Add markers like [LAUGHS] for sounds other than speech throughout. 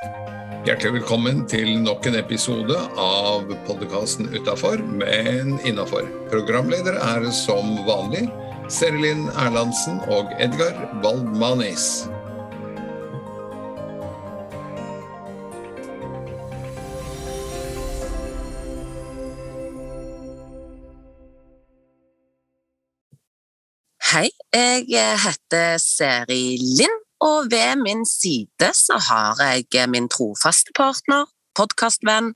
Hjertelig velkommen til nok en episode av podkasten Utafor, men innafor. Programledere er som vanlig Serilin Erlandsen og Edgar Waldmanis. Hei, jeg heter Seri Lind, og ved min side så har jeg min trofaste partner, podkastvenn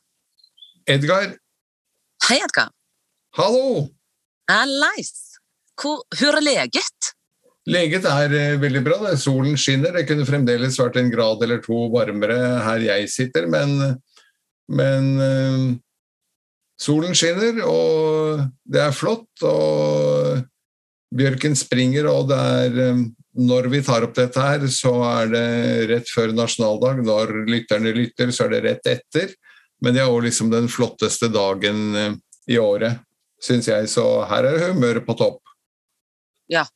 Edgar, Hei, Edgar. hallo! Hallais! Hvor, er leget? Leget er eh, veldig bra. det. Solen skinner. Det kunne fremdeles vært en grad eller to varmere her jeg sitter, men, men eh, solen skinner, og det er flott. og Bjørken springer, og det er eh, Når vi tar opp dette her, så er det rett før nasjonaldag. Når lytterne lytter, så er det rett etter. Men det er òg liksom den flotteste dagen eh, i året, syns jeg. Så her er humøret på topp. Ja.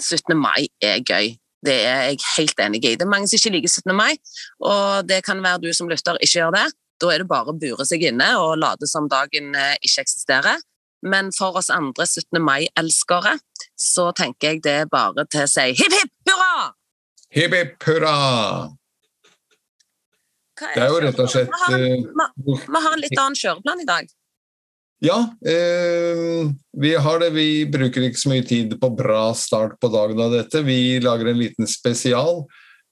17. mai er gøy. Det er jeg helt enig i. Det er mange som ikke liker 17. mai, og det kan være du som lytter ikke gjør det. Da er det bare å bure seg inne og late som dagen eh, ikke eksisterer. Men for oss andre 17. mai-elskere, så tenker jeg det er bare til å si hipp hipp hurra! Hipp hipp hurra! Er Det er jo rett og slett Vi har, en- eh, vi har en litt annen kjøreplan i dag. Ja, eh, vi har det. Vi bruker ikke så mye tid på bra start på dagen av dette. Vi lager en liten spesial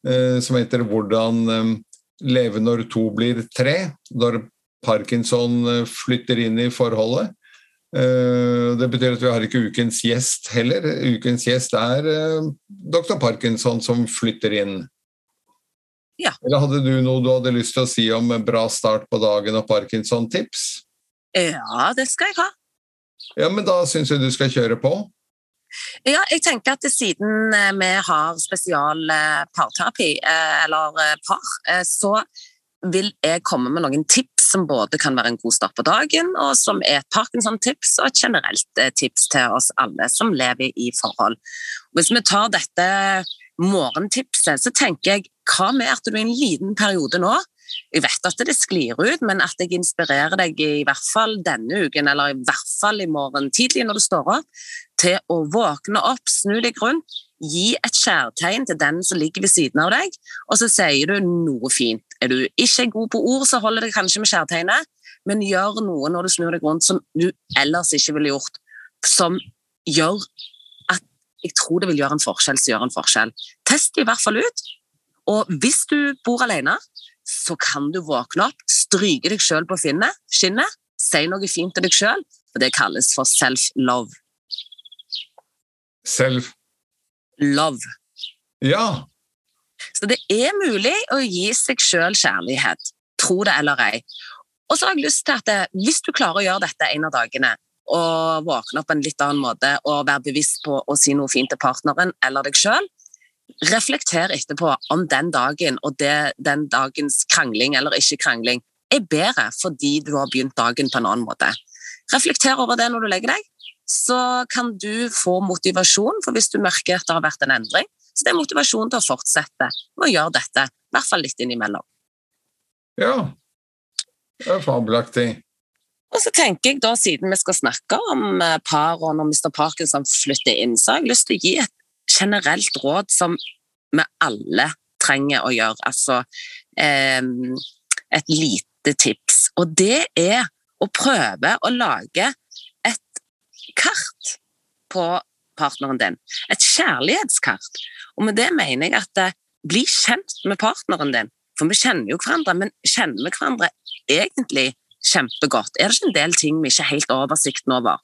eh, som heter 'Hvordan eh, leve når to blir tre'. Når parkinson eh, flytter inn i forholdet. Eh, det betyr at vi har ikke ukens gjest heller. Ukens gjest er eh, dr. Parkinson som flytter inn. Ja. Eller hadde du noe du hadde lyst til å si om bra start på dagen og parkinson-tips? Ja, det skal jeg ha. Ja, men da syns jeg du skal kjøre på. Ja, jeg tenker at siden eh, vi har spesial parterapi, eller par, så vil jeg komme med noen tips som både kan være en god start på dagen, og som er et Parkinson-tips og et generelt eh, tips til oss alle som lever i forhold. Hvis vi tar dette morgentipset, så tenker jeg hva med at du i en liten periode nå jeg vet at det sklir ut, men at jeg inspirerer deg i hvert fall denne uken, eller i hvert fall i morgen tidlig når du står opp, til å våkne opp, snu deg rundt, gi et kjærtegn til den som ligger ved siden av deg, og så sier du noe fint. Er du ikke god på ord, så holder det kanskje med kjærtegnet, men gjør noe når du snur deg rundt som du ellers ikke ville gjort, som gjør at jeg tror det vil gjøre en forskjell, så gjør en forskjell. Test det i hvert fall ut, og hvis du bor alene, så kan du våkne opp, stryke deg sjøl på finnet, skinnet, si noe fint til deg sjøl, og det kalles for self-love. Selv. Love. Ja. Så det er mulig å gi seg sjøl kjærlighet, tro det eller ei. Og så har jeg lyst til at hvis du klarer å gjøre dette en av dagene, og våkne opp på en litt annen måte, og være bevisst på å si noe fint til partneren eller deg sjøl, reflekter etterpå om den dagen og det, den dagens krangling eller ikke krangling er bedre fordi du har begynt dagen på en annen måte. Reflekter over det når du legger deg, så kan du få motivasjon, for hvis du merker at det har vært en endring, så det er motivasjon til å fortsette med å gjøre dette, i hvert fall litt innimellom. Ja. Det er fabelaktig. Og så tenker jeg da, siden vi skal snakke om eh, par og når Mr. Parkinson flytter inn, så har jeg lyst til å gi et generelt råd som vi alle trenger å gjøre. Altså eh, et lite tips. Og det er å prøve å lage kart på partneren din. Et kjærlighetskart. Og med det mener jeg at eh, bli kjent med partneren din. For vi kjenner jo hverandre, men kjenner vi hverandre egentlig kjempegodt? Er det ikke en del ting vi ikke har helt oversikten over?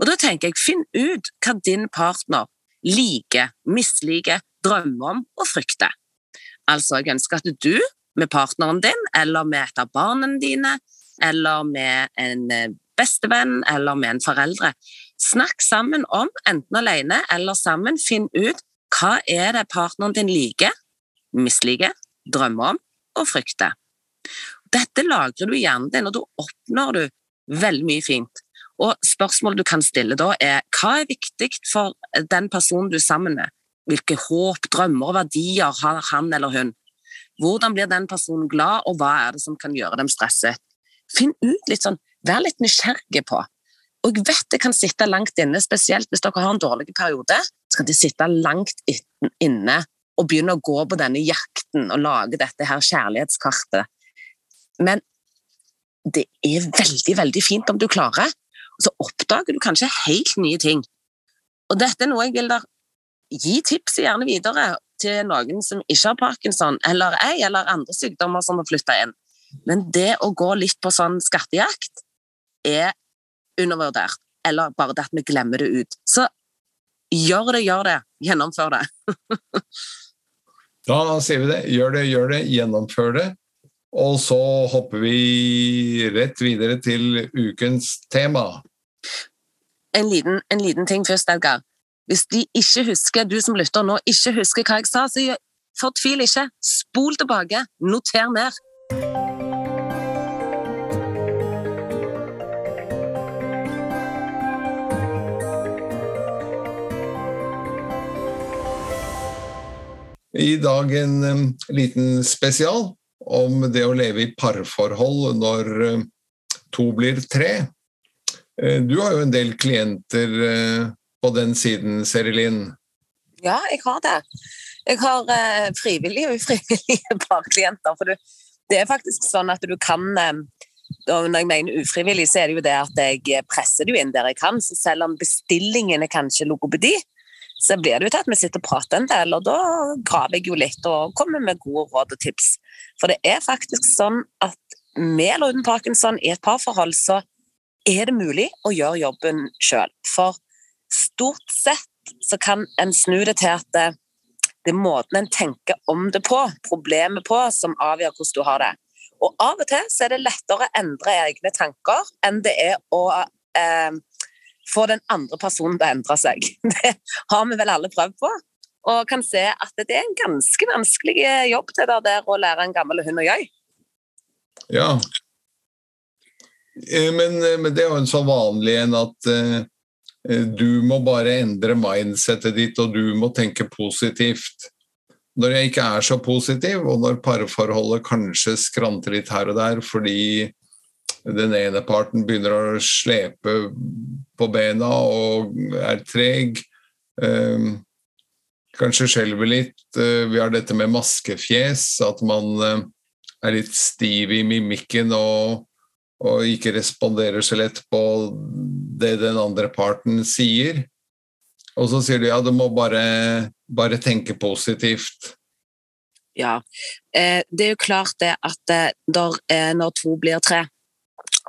Og da tenker jeg, finn ut hva din partner liker, misliker, drømmer om og frykter. Altså, jeg ønsker at du med partneren din, eller med et av barna dine, eller med en eh, bestevenn, eller med en foreldre, snakk sammen om, enten alene eller sammen, finn ut hva er det partneren din liker, misliker, drømmer om og frykter. Dette lagrer du i hjernen din, og da oppnår du veldig mye fint. Og spørsmålet du kan stille da er hva er viktig for den personen du er sammen med? Hvilke håp, drømmer og verdier har han eller hun? Hvordan blir den personen glad, og hva er det som kan gjøre dem stresset? Finn ut litt sånn, Vær litt nysgjerrig på. Og jeg vet det kan sitte langt inne, spesielt hvis dere har en dårlig periode. Så kan det sitte langt inne og begynne å gå på denne jakten og lage dette her kjærlighetskartet. Men det er veldig, veldig fint om du klarer. Og så oppdager du kanskje helt nye ting. Og dette er noe jeg vil der gi tips gjerne videre til noen som ikke har parkinson, eller ei, eller andre sykdommer som har flytta inn. Men det å gå litt på sånn skattejakt er undervurdert. Eller bare det at vi glemmer det ut. Så gjør det, gjør det. Gjennomfør det. [LAUGHS] da sier vi det. Gjør det, gjør det. Gjennomfør det. Og så hopper vi rett videre til ukens tema. En liten, en liten ting først, Edgar. Hvis de ikke husker, du som lytter nå, ikke husker hva jeg sa, så fortvil ikke. Spol tilbake. Noter ned. I dag en liten spesial om det å leve i parforhold når to blir tre. Uh, du har jo en del klienter uh, på den siden, Serilin? Ja, jeg har det. Jeg har eh, frivillige og ufrivillige [LAUGHS] parklienter. For det er faktisk sånn at du kan og Når jeg mener ufrivillig, så er det jo det at jeg presser det inn der jeg kan. Så selv om bestillingen er kanskje logopedi, så blir det jo til at vi sitter og prater en del, og da graver jeg jo litt og kommer med gode råd og tips. For det er faktisk sånn at med eller uten parkinson i et parforhold, så er det mulig å gjøre jobben sjøl. For stort sett så kan en snu det til at det, det er måten en tenker om det på, problemet på, som avgjør hvordan du har det. Og av og til så er det lettere å endre egne tanker enn det er å eh, få den andre personen til å endre seg. [LAUGHS] Det har vi vel alle prøvd på, og kan se at det er en ganske vanskelig jobb til deg der å lære en gammel hund å gjøre. Ja, eh, men, eh, men, det er jo en sånn vanlig en at Eh, du må bare endre mindsettet ditt, og du må tenke positivt. Når jeg ikke er så positiv, og når parforholdet kanskje skranter litt her og der fordi den ene parten begynner å slepe på bena og er treg, eh, kanskje skjelver litt. Eh, vi har dette med maskefjes, at man eh, er litt stiv i mimikken og, og ikke responderer så lett på det den andre parten sier. Og så sier du ja, du må bare, bare tenke positivt. Ja, eh, det er jo klart det at når to blir tre,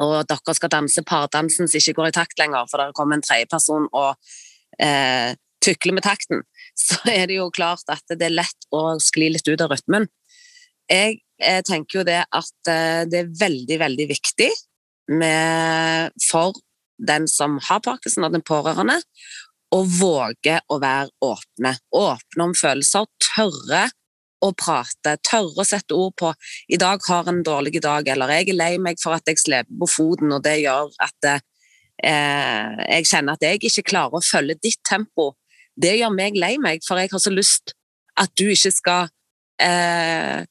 og dere skal danse pardansen som ikke går i takt lenger, for det kommer en tredjeperson og eh, tukler med takten, [LAUGHS] så er det jo klart at det er lett å skli litt ut av rytmen. Jeg, jeg tenker jo det at det er veldig, veldig viktig med, for den som har parkinson, og den pårørende, å våge å være åpne. Åpne om følelser, tørre å prate, tørre å sette ord på 'i dag har en dårlig dag', eller 'jeg er lei meg for at jeg sleper på foten', og det gjør at eh, jeg kjenner at jeg ikke klarer å følge ditt tempo. Det gjør meg lei meg, for jeg har så lyst at du ikke skal eh,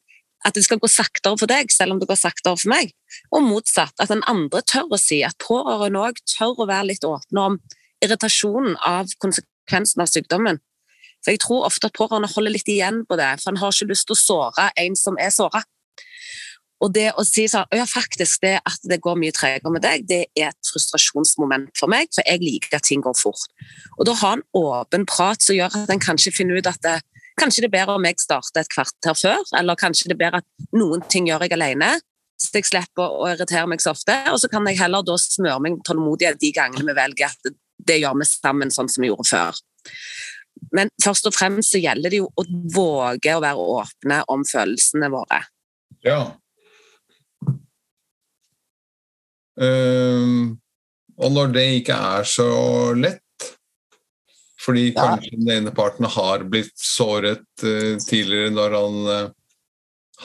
at det skal gå saktere for deg, selv om det går saktere for meg. Og motsatt, at den andre tør å si, at pårørende òg tør å være litt åpne om irritasjonen av konsekvensen av sykdommen. For Jeg tror ofte at pårørende holder litt igjen på det, for han har ikke lyst til å såre en som er såra. Og det å si sånn Ja, faktisk, det at det går mye tregere med deg, det er et frustrasjonsmoment for meg, for jeg liker at ting går fort. Og da ha en åpen prat som gjør at en kanskje finner ut at det, Kanskje det er bedre om jeg starter et kvarter før, eller kanskje det er bedre at noen ting gjør jeg alene, så jeg slipper å irritere meg så ofte. Og så kan jeg heller da smøre meg tålmodighet de gangene vi velger at det gjør vi sammen, sånn som vi gjorde før. Men først og fremst så gjelder det jo å våge å være åpne om følelsene våre. Ja. Um, og når det ikke er så lett, fordi kanskje den ene parten har blitt såret uh, tidligere når han, uh,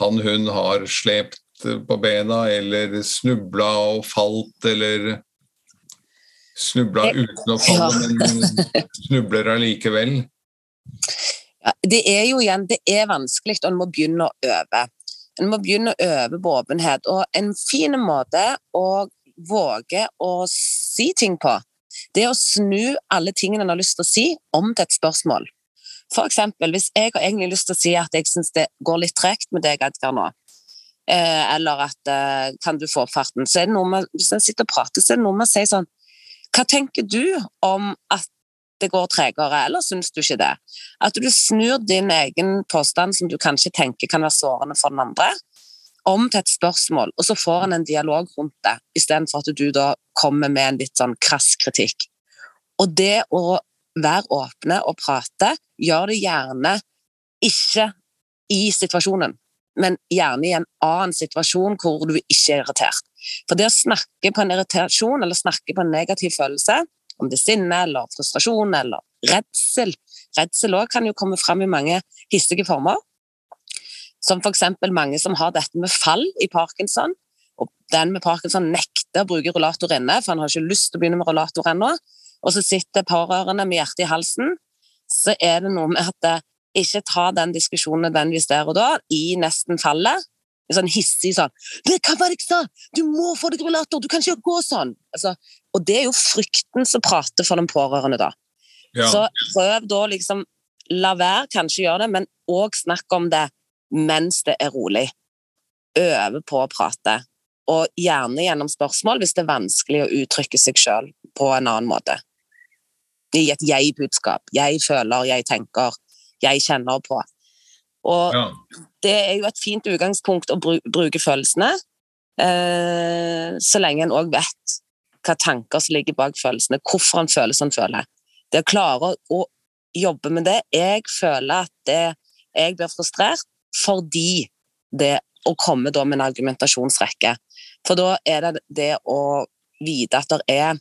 han hun har slept uh, på bena, eller snubla og falt, eller snubla uten å falle, ja. men snubler allikevel. Ja, det er jo igjen, det er vanskelig, og en må begynne å øve. En må begynne å øve på åpenhet. Og en fin måte å våge å si ting på, det er å snu alle tingene en har lyst til å si, om til et spørsmål. For eksempel, hvis jeg har egentlig lyst til å si at jeg syns det går litt tregt med deg, Edgar, nå, eh, eller at eh, kan du få opp farten, så er det noe med, hvis en sitter og prater, så er det noe med å si sånn Hva tenker du om at det går tregere, eller syns du ikke det? At du snur din egen påstand, som du kanskje tenker kan være sårende for den andre, om til et spørsmål, og så får en en dialog rundt det, istedenfor at du da kommer med en litt sånn krass kritikk. Og det å være åpne og prate, gjør det gjerne ikke i situasjonen, men gjerne i en annen situasjon hvor du ikke er irritert. For det å snakke på en irritasjon eller snakke på en negativ følelse, om det er sinne eller frustrasjon eller redsel Redsel òg kan jo komme fram i mange hissige former. Som f.eks. mange som har dette med fall i parkinson. Og den med parkinson nekter å bruke rullator inne, for han har ikke lyst til å begynne med rullator ennå. Og så sitter pårørende med hjertet i halsen. Så er det noe med at det, ikke ta den diskusjonen nødvendigvis der og da, i nesten fallet. Sånn hissig sånn 'Det kan være ikke sa! Du må få deg rullator! Du kan ikke gå sånn!' Altså, og det er jo frykten som prater for den pårørende, da. Ja. Så prøv da liksom La være, kanskje gjøre det, men òg snakk om det mens det er rolig. Øve på å prate, og gjerne gjennom spørsmål hvis det er vanskelig å uttrykke seg sjøl på en annen måte. I et jeg-budskap. Jeg føler, jeg tenker, jeg kjenner på. Og ja. det er jo et fint utgangspunkt å bruke følelsene, eh, så lenge en òg vet hva tanker som ligger bak følelsene, hvorfor en føler som en føler. Det å klare å jobbe med det Jeg føler at det, jeg blir frustrert, fordi det å komme da med en argumentasjonsrekke. For da er det det å vite at det er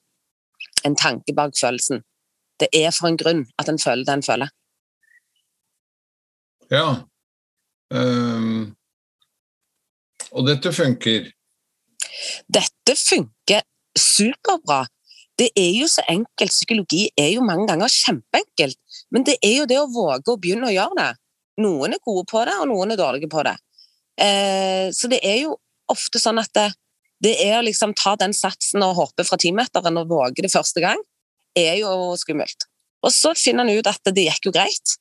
en tanke bak følelsen. Det er for en grunn at en føler det en føler. Ja. Um, og dette funker? Dette funker superbra. Det er jo så enkelt. Psykologi er jo mange ganger kjempeenkelt. Men det er jo det å våge å begynne å gjøre det. Noen er gode på det, og noen er dårlige på det. Eh, så det er jo ofte sånn at det, det er å liksom ta den satsen og hoppe fra timeteren og våge det første gang, er jo skummelt. Og så finner en ut at det gikk jo greit.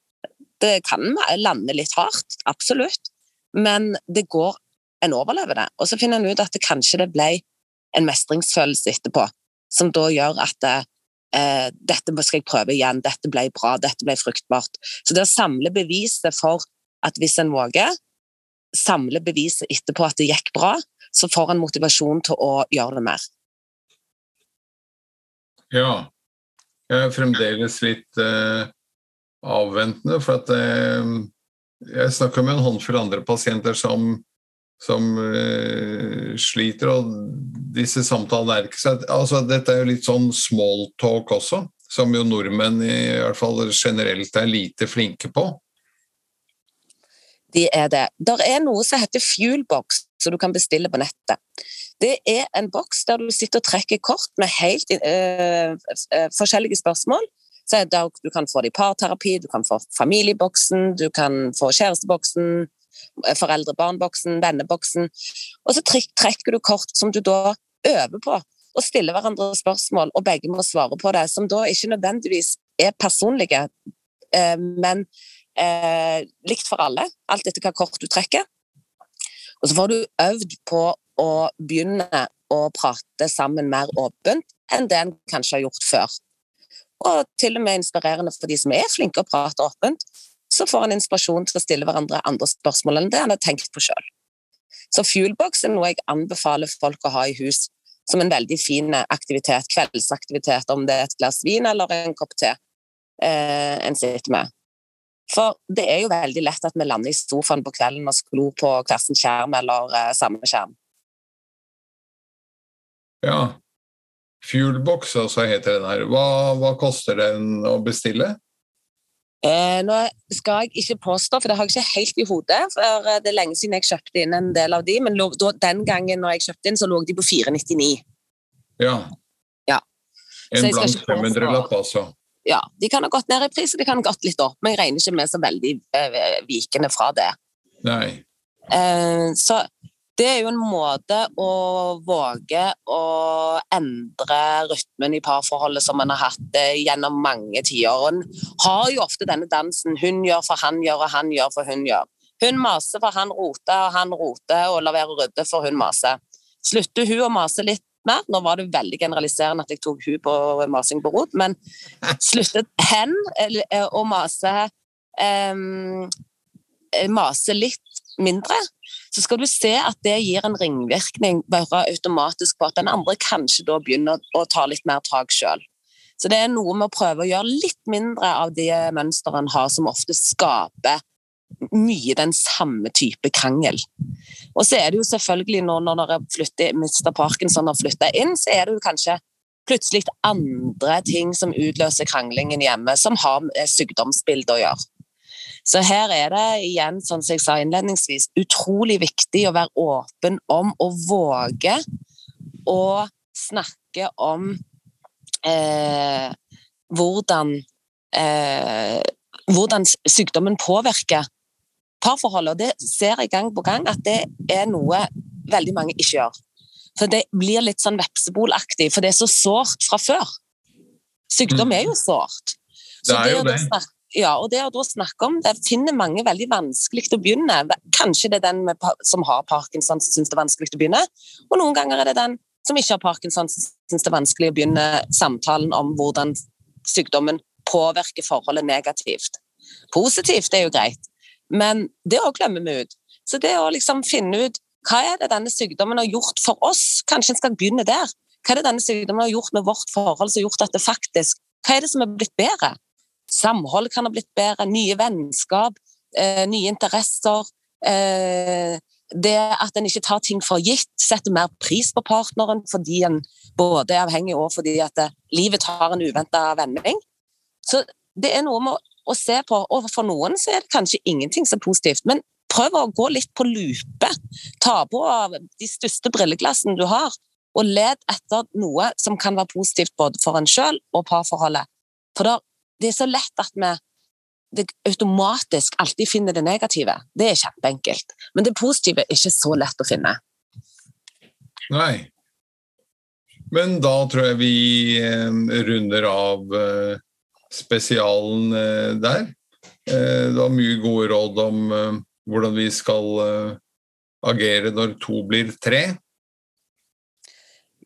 Det kan lande litt hardt, absolutt, men det går En overlever det. Og så finner en ut at det kanskje det ble en mestringsfølelse etterpå, som da gjør at eh, dette skal jeg prøve igjen, dette ble bra, dette ble fruktbart. Så det å samle beviset for at hvis en våger, samle beviset etterpå at det gikk bra, så får en motivasjon til å gjøre det mer. Ja. Jeg er fremdeles litt uh, avventende, for at uh, jeg snakker med en håndfull andre pasienter som, som uh, sliter, og disse samtalene er ikke så altså, Dette er jo litt sånn smalltalk også, som jo nordmenn i hvert fall generelt er lite flinke på. De er det. Der er noe som heter Fuelbox, som du kan bestille på nettet. Det er en boks der du sitter og trekker kort med helt uh, uh, forskjellige spørsmål. Så du kan få det i parterapi, du kan få familieboksen, du kan få kjæresteboksen, foreldre-barn-boksen, venneboksen. Og så trekker du kort som du da øver på og stiller hverandre spørsmål, og begge må svare på det, som da ikke nødvendigvis er personlige, eh, men eh, likt for alle, alt etter hva kort du trekker. Og så får du øvd på å begynne å prate sammen mer åpent enn det en kanskje har gjort før. Og til og med inspirerende for de som er flinke å prate åpent, så får en inspirasjon til å stille hverandre andre spørsmål enn det en har tenkt på sjøl. Så Fuelbox er noe jeg anbefaler folk å ha i hus som en veldig fin aktivitet, kveldsaktivitet, om det er et glass vin eller en kopp te eh, en sitter med. For det er jo veldig lett at vi lander i sofaen på kvelden og sklor på hver sin skjerm eller eh, samme skjerm. Ja. Fuelbox, altså heter den her. Hva, hva koster den å bestille? Eh, nå skal jeg ikke påstå, for det har jeg ikke helt i hodet. for Det er lenge siden jeg kjøpte inn en del av de, men lå, da, den gangen når jeg kjøpte inn, så lå de på 499. Ja. ja. En blank 500-lapp, altså? ja, de kan ha gått ned i pris, og de kan ha gått litt opp, men jeg regner ikke med så veldig eh, vikende fra det. Nei. Eh, så det er jo en måte å våge å endre rytmen i parforholdet som man har hatt det gjennom mange tiår. En har jo ofte denne dansen 'hun gjør for han gjør, og han gjør for hun gjør'. Hun maser for han roter, og han roter og lar være å rydde for hun maser. Slutter hun å mase litt mer? Nå var det veldig generaliserende at jeg tok hun på masing på rot, men sluttet hen å mase um, mase litt mindre, så skal du se at det gir en ringvirkning bare automatisk på at den andre kanskje da begynner å ta litt mer tak sjøl. Så det er noe med å prøve å gjøre litt mindre av de mønstrene en har, som ofte skaper mye den samme type krangel. Og så er det jo selvfølgelig nå når dere flytter, Mr. Parkinson har flytta inn, så er det jo kanskje plutselig andre ting som utløser kranglingen hjemme, som har med sykdomsbildet å gjøre. Så her er det igjen, sånn som jeg sa innledningsvis, utrolig viktig å være åpen om å våge å snakke om eh, hvordan eh, hvordan sykdommen påvirker parforholdet. Og det ser jeg gang på gang at det er noe veldig mange ikke gjør. For det blir litt sånn vepsebolaktig, for det er så sårt fra før. Sykdom er jo sårt. Så det er jo det. Snakke, ja, og det å da snakke om det finner mange veldig vanskelig å begynne. Kanskje det er den med, som har parkinson som syns det er vanskelig å begynne, og noen ganger er det den som ikke har parkinson som syns det er vanskelig å begynne samtalen om hvordan sykdommen påvirker forholdet negativt. Positivt er jo greit, men det òg glemmer vi ut. Så det å liksom finne ut hva er det denne sykdommen har gjort for oss, kanskje en skal begynne der. Hva er det denne sykdommen har gjort med vårt forhold som har gjort at det faktisk Hva er det som er blitt bedre? Samhold kan ha blitt bedre, nye vennskap, eh, nye interesser. Eh, det at en ikke tar ting for gitt, setter mer pris på partneren fordi en både er avhengig og fordi at det, livet tar en uventa vending. Så det er noe med å, å, se på, og for noen så er det kanskje ingenting som er positivt, men prøv å gå litt på lupe. Ta på de største brilleglassene du har, og led etter noe som kan være positivt både for en sjøl og parforholdet. For det er så lett at vi det automatisk alltid finner det negative. Det er kjempeenkelt. Men det positive er ikke så lett å finne. Nei. Men da tror jeg vi eh, runder av eh, spesialen eh, der. Det var mye gode råd om hvordan vi skal agere når to blir tre.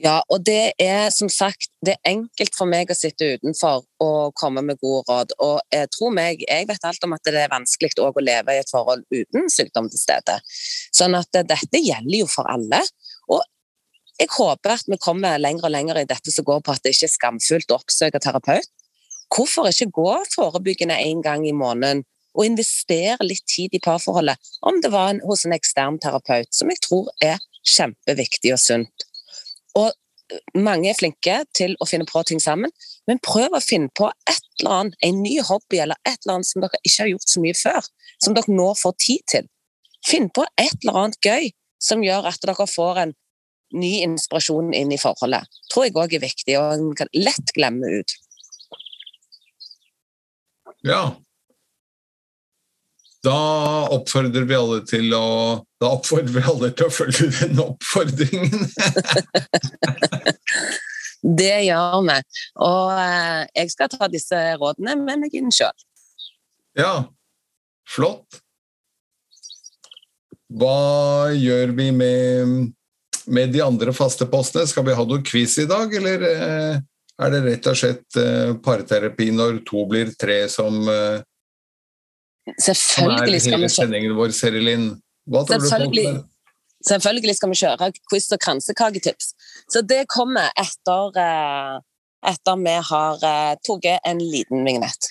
Ja, og det er som sagt det er enkelt for meg å sitte utenfor og komme med gode råd. Og jeg tror meg, jeg vet alt om at det er vanskelig å leve i et forhold uten sykdom til stede. Sånn at dette gjelder jo for alle. Og jeg håper at vi kommer lenger og lenger i dette som går på at det ikke er skamfullt å oppsøke terapeut. Hvorfor ikke gå forebyggende en gang i måneden og investere litt tid i parforholdet, om det var en, hos en ekstern terapeut, som jeg tror er kjempeviktig og sunt. Og eh, mange er flinke til å finne på ting sammen, men prøv å finne på et eller annet, en ny hobby eller et eller annet som dere ikke har gjort så mye før, som dere nå får tid til. Finn på et eller annet gøy som gjør at dere får en ny inspirasjon inn i forholdet. tror jeg òg er viktig, og en kan lett glemme ut. Ja, da oppfordrer vi alle til å da oppfordrer vi alle til å følge den oppfordringen. [LAUGHS] det gjør vi. Og eh, jeg skal ta disse rådene med meg inn sjøl. Ja, flott. Hva gjør vi med, med, de andre faste postene? Skal vi ha noe quiz i dag, eller eh, er det rett og slett eh, parterapi når to blir tre som Selvfølgelig skal vi kjøre vår, Serilin. Hva tror Selvfølgelig. du Selvfølgelig skal vi kjøre quiz og kransekaketips. Så det kommer etter, eh, etter vi har eh, tatt en liten vignett.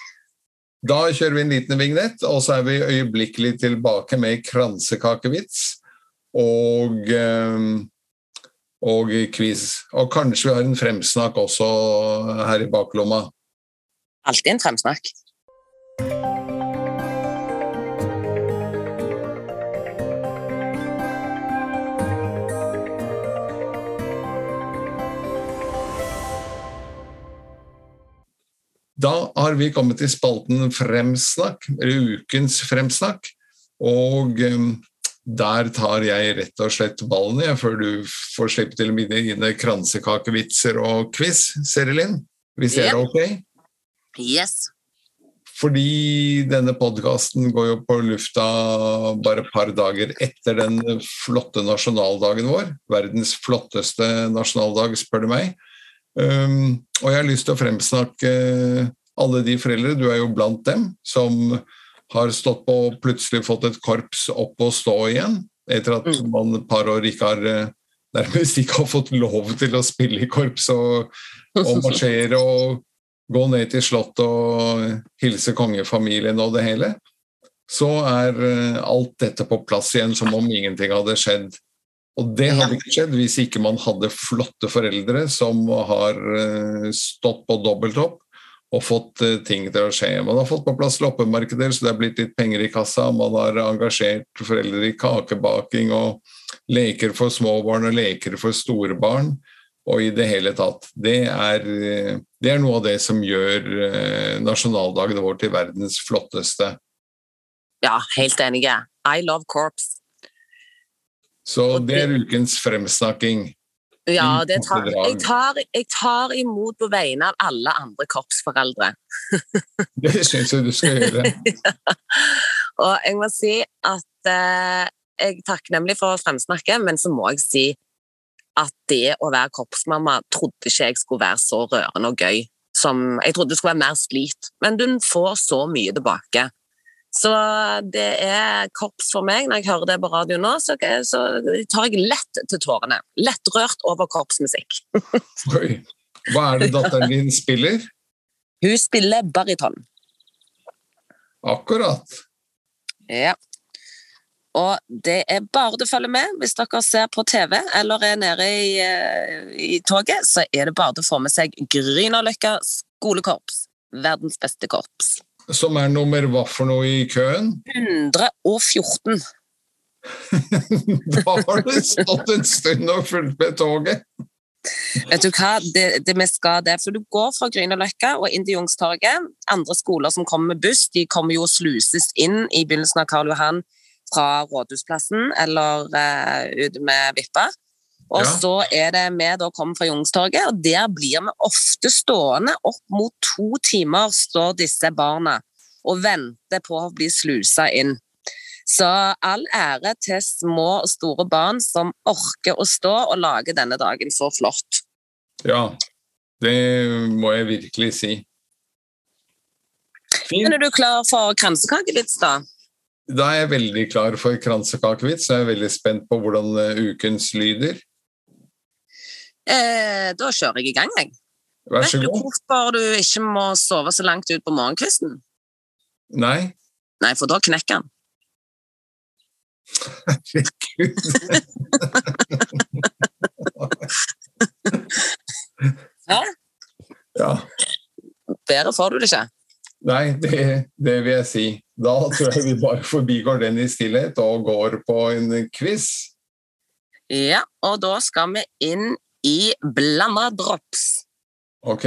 Da kjører vi en liten vignett, og så er vi øyeblikkelig tilbake med kransekakevits og, eh, og quiz. Og kanskje vi har en fremsnakk også her i baklomma. Alltid en fremsnakk. Da har vi kommet til spalten Fremsnakk, eller Ukens fremsnakk. Og um, der tar jeg rett og slett ballen jeg, før du får slippe til mine, dine kransekakevitser og quiz, Serilin. Hvis det er ok? Yes. Fordi denne podkasten går jo på lufta bare et par dager etter den flotte nasjonaldagen vår. Verdens flotteste nasjonaldag, spør du meg. Um, og jeg har lyst til å fremsnakke alle de foreldre, du er jo blant dem, som har stått på og plutselig fått et korps opp og stå igjen, etter at Mm. man et par år ikke har eh, nærmest ikke har fått lov til å spille i korps og, og marsjere og gå ned til slottet og hilse kongefamilien og det hele, så er eh, alt dette på plass igjen som om ingenting hadde skjedd. Og det hadde ikke skjedd hvis ikke man hadde flotte foreldre som har eh, stått på dobbelt opp og fått eh, ting til å skje. Man har fått på plass loppemarkeder, så det er blitt litt penger i kassa. Man har engasjert foreldre i kakebaking og leker for små barn og leker for store barn. Og i det hele tatt. Det er, eh, det er noe av det som gjør nasjonaldagen vår til verdens flotteste. Ja, helt enige. I love corps. Så det er ukens fremsnakking. Ja, det tar, jeg, tar, jeg tar imot på vegne av alle andre korpsforeldre. [LAUGHS] Det syns jeg du skal gjøre. [LAUGHS] Og jeg må si at eh, jeg er takknemlig for å fremsnakke, men så må jeg si at det å være korpsmamma trodde ikke jeg skulle være så rørende og gøy. Som, jeg trodde det skulle være mer slit, men du får så mye tilbake. Så det er korps for meg. Når jeg hører det på radio nå, så, så tar jeg lett til tårene. Lettrørt over korpsmusikk. [LAUGHS] Oi. Hva er det datteren din spiller? Hun spiller bariton. Akkurat. Ja. Og det er bare du å følge med. Hvis dere ser på TV eller er nede i, eh, i toget, så er det bare du å få med seg Grünerløkka skolekorps. Verdens beste korps. Som er nummer hva for noe i køen? 114. [LAUGHS] Da har du stått en stund og fulgt med toget. Vet du hva, det, det vi skal det. For du går fra Grünerløkka og inn til Jungstorget. Andre skoler som kommer med buss, de kommer jo og sluses inn i begynnelsen av Karl Johan fra Rådhusplassen eller uh, ut med Vippa. Og Ja. så er det vi da kommer fra Youngstorget, og der blir vi ofte stående opp mot to timer, står disse barna og venter på å bli slusa inn. Så all ære til små og store barn som orker å stå og lage denne dagen så flott. Ja, det må jeg virkelig si. Fint. Men er du klar for kransekakevits, da? Da er jeg veldig klar for kransekakevits, og jeg er veldig spent på hvordan eh, ukens lyder. Eh, da kjører jeg i gang, jeg. Vær så Vet du hvorfor du ikke må sove så langt ut på morgenkvisten? Nei, Nei, for da knekker han. herregud. Ja. Ja. Bedre får du det ikke. Nei, det, det vil jeg si. Da tror jeg vi bare forbigår den i stillhet og går på en quiz. Ja, og da skal vi inn i blanda drops. Ok?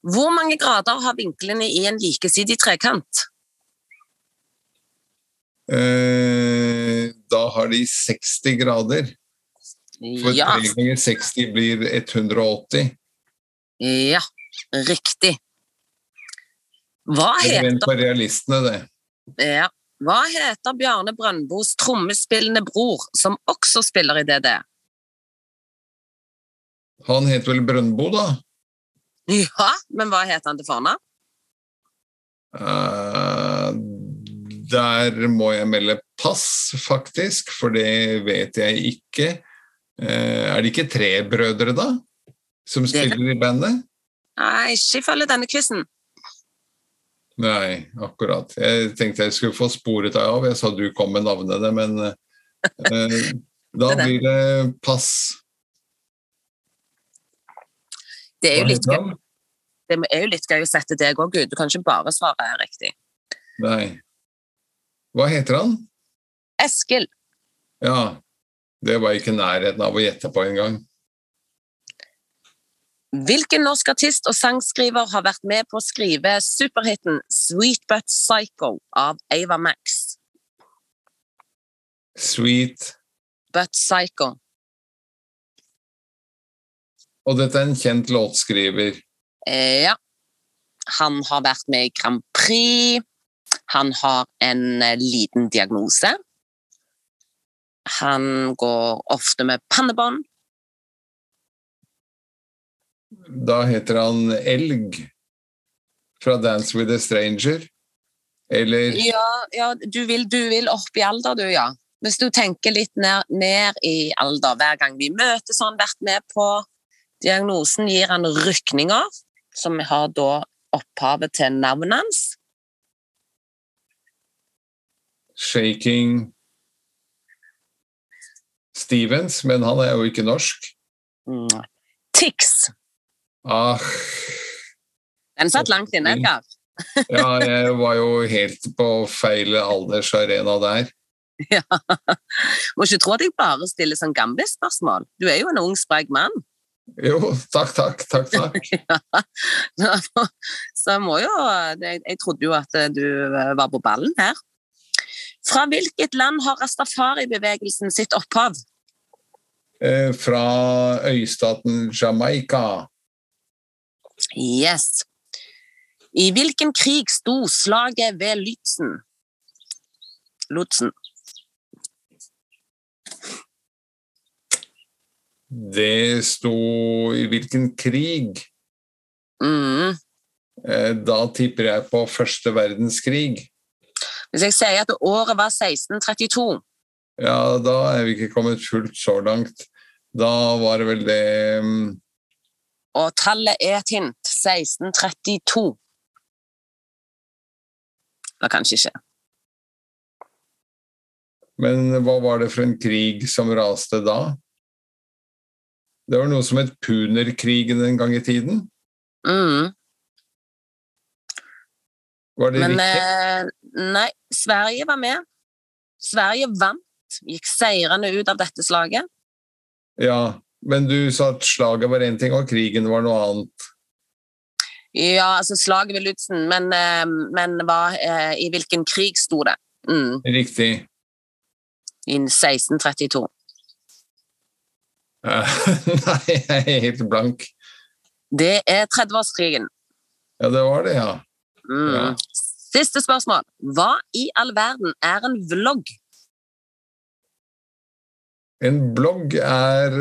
Hvor mange grader har vinklene i en likesidig trekant? Eh, da har de 60 grader. For Ja, 3 ganger 60 blir 180. ja, riktig. Hva er heter Vent på realistene, det. Ja. Hva heter Bjarne Brøndbos trommespillende bror, som også spiller i DD? Han heter vel Brøndbo, da? Ja, men hva heter han til fornavn? Uh, der må jeg melde pass, faktisk, for det vet jeg ikke. Uh, er det ikke tre brødre, da? Som spiller i bandet? Nei, ikke ifølge denne quizen. Nei, akkurat. Jeg tenkte jeg skulle få sporet deg av. Jeg sa du kom med navnene, men uh, [LAUGHS] da blir det pass. Det er jo litt gøy, det er jo litt gøy å sette deg òg ut. Du kan ikke bare svare her riktig. Nei. Hva heter han? Eskil. Ja, det var ikke nærheten av å gjette på engang. Hvilken norsk artist og sangskriver har vært med på å skrive superhiten 'Sweet But Psycho' av Ava Max? Sweet. but psycho. Og dette er en kjent låtskriver. Eh, ja. Han har vært med i Grand Prix. Han har en eh, liten diagnose. Han går ofte med pannebånd. Da heter han Elg fra Dance with a Stranger. Eller Ja, ja du, vil, du vil opp i alder, du, ja. Hvis du tenker litt ned, ned i alder hver gang vi møtes, har han vært med på diagnosen, gir han rykninger, som har da opphavet til navnet hans. Shaking Stevens, men han er jo ikke norsk. Mm. Tix. Ah, Den satt langt inne, Edgar. [LAUGHS] ja, jeg var jo helt på feil aldersarena der. [LAUGHS] Ja. Må ikke tro at jeg bare stiller sånn gamle-spørsmål. Du er jo en ung, sprek mann. Jo, takk, takk, takk, takk. [LAUGHS] Ja. Så jeg må jo jeg, jeg trodde jo at du eh, var på ballen her. Fra hvilket land har rastafari-bevegelsen sitt opphav? Eh, Fra øystaten Jamaica. Yes. I hvilken krig sto slaget ved Lützen? Lutsen. Det sto i hvilken krig? Mm. Eh, Da tipper jeg på første verdenskrig. Hvis jeg sier at året var 1632 Ja, da er vi ikke kommet fullt så langt. Da var det vel det mm, Og tallet er et hint. 1632. Det var kanskje ikke. Men hva var det for en krig som raste da? Det var noe som het Punerkrigen en gang i tiden. Mm. Var det Men riktig? eh, nei, Sverige var med. Sverige vant. Gikk seirende ut av dette slaget. Ja, men du sa at slaget var én ting, og krigen var noe annet. Ja, altså slaget ved Lutzen, men, eh, men hva, eh, i hvilken krig sto det? Mm, Riktig. I 1632. Eh, [LAUGHS] Nei, jeg er helt blank. Det er 30-årskrigen. Ja, det var det, ja. Mm. Ja. Siste spørsmål. Hva i all verden er en vlogg? En blogg er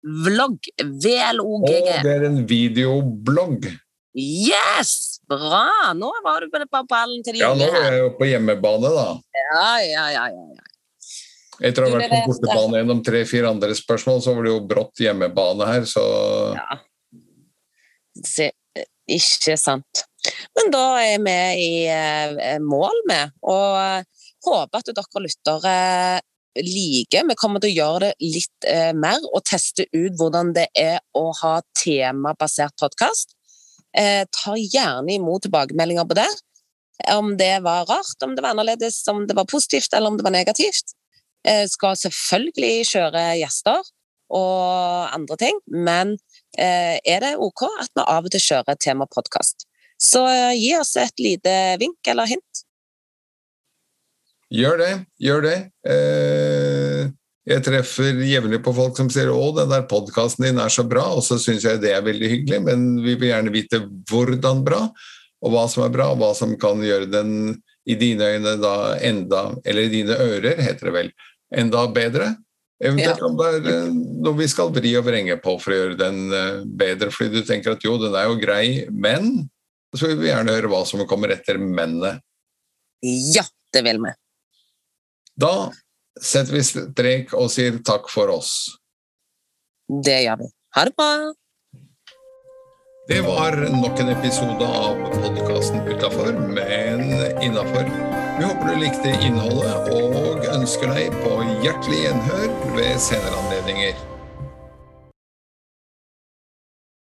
Vlogg. Vlogg. Å, det er en videoblogg. Yes! Bra! Nå var du på ballen til de Ja, nå er jeg jo på hjemmebane, da. Ja, ja, ja, ja, ja. Etter å ha vært på bortebane gjennom tre-fire andre spørsmål, så var det jo brått hjemmebane her, så ja. Se, ikke sant. Men da er vi i eh, mål med, og eh, håper at dere lyttere liker. Vi kommer til å gjøre det litt eh, mer og teste ut hvordan det er å ha temabasert podkast. Eh, tar gjerne imot tilbakemeldinger på det. Om det var rart, om det var annerledes, om det var positivt eller om det var negativt. Eh, skal selvfølgelig kjøre gjester og andre ting, men eh, er det ok at vi av og til kjører temapodkast? Så eh, gi oss et lite vink eller hint. gjør det. Gjør det. Jeg treffer jevnlig på folk som sier 'Å, den der podkasten din er så bra', og så syns jeg det er veldig hyggelig, men vi vil gjerne vite hvordan bra, og hva som er bra, og hva som kan gjøre den i dine øyne da enda Eller i dine ører, heter det vel. Enda bedre. Eventuelt om det er eh, noe vi skal vri og vrenge på for å gjøre den eh, bedre, fordi du tenker at jo, den er jo grei, men så vil vi gjerne høre hva som kommer etter mennet. Ja, det vil vi. Da setter vi strek og sier takk for oss. Det gjør vi. Ha det bra. Det var nok en episode av podkasten Utafor, men innafor. Vi håper du likte innholdet og ønsker deg på hjertelig gjenhør ved senere anledninger.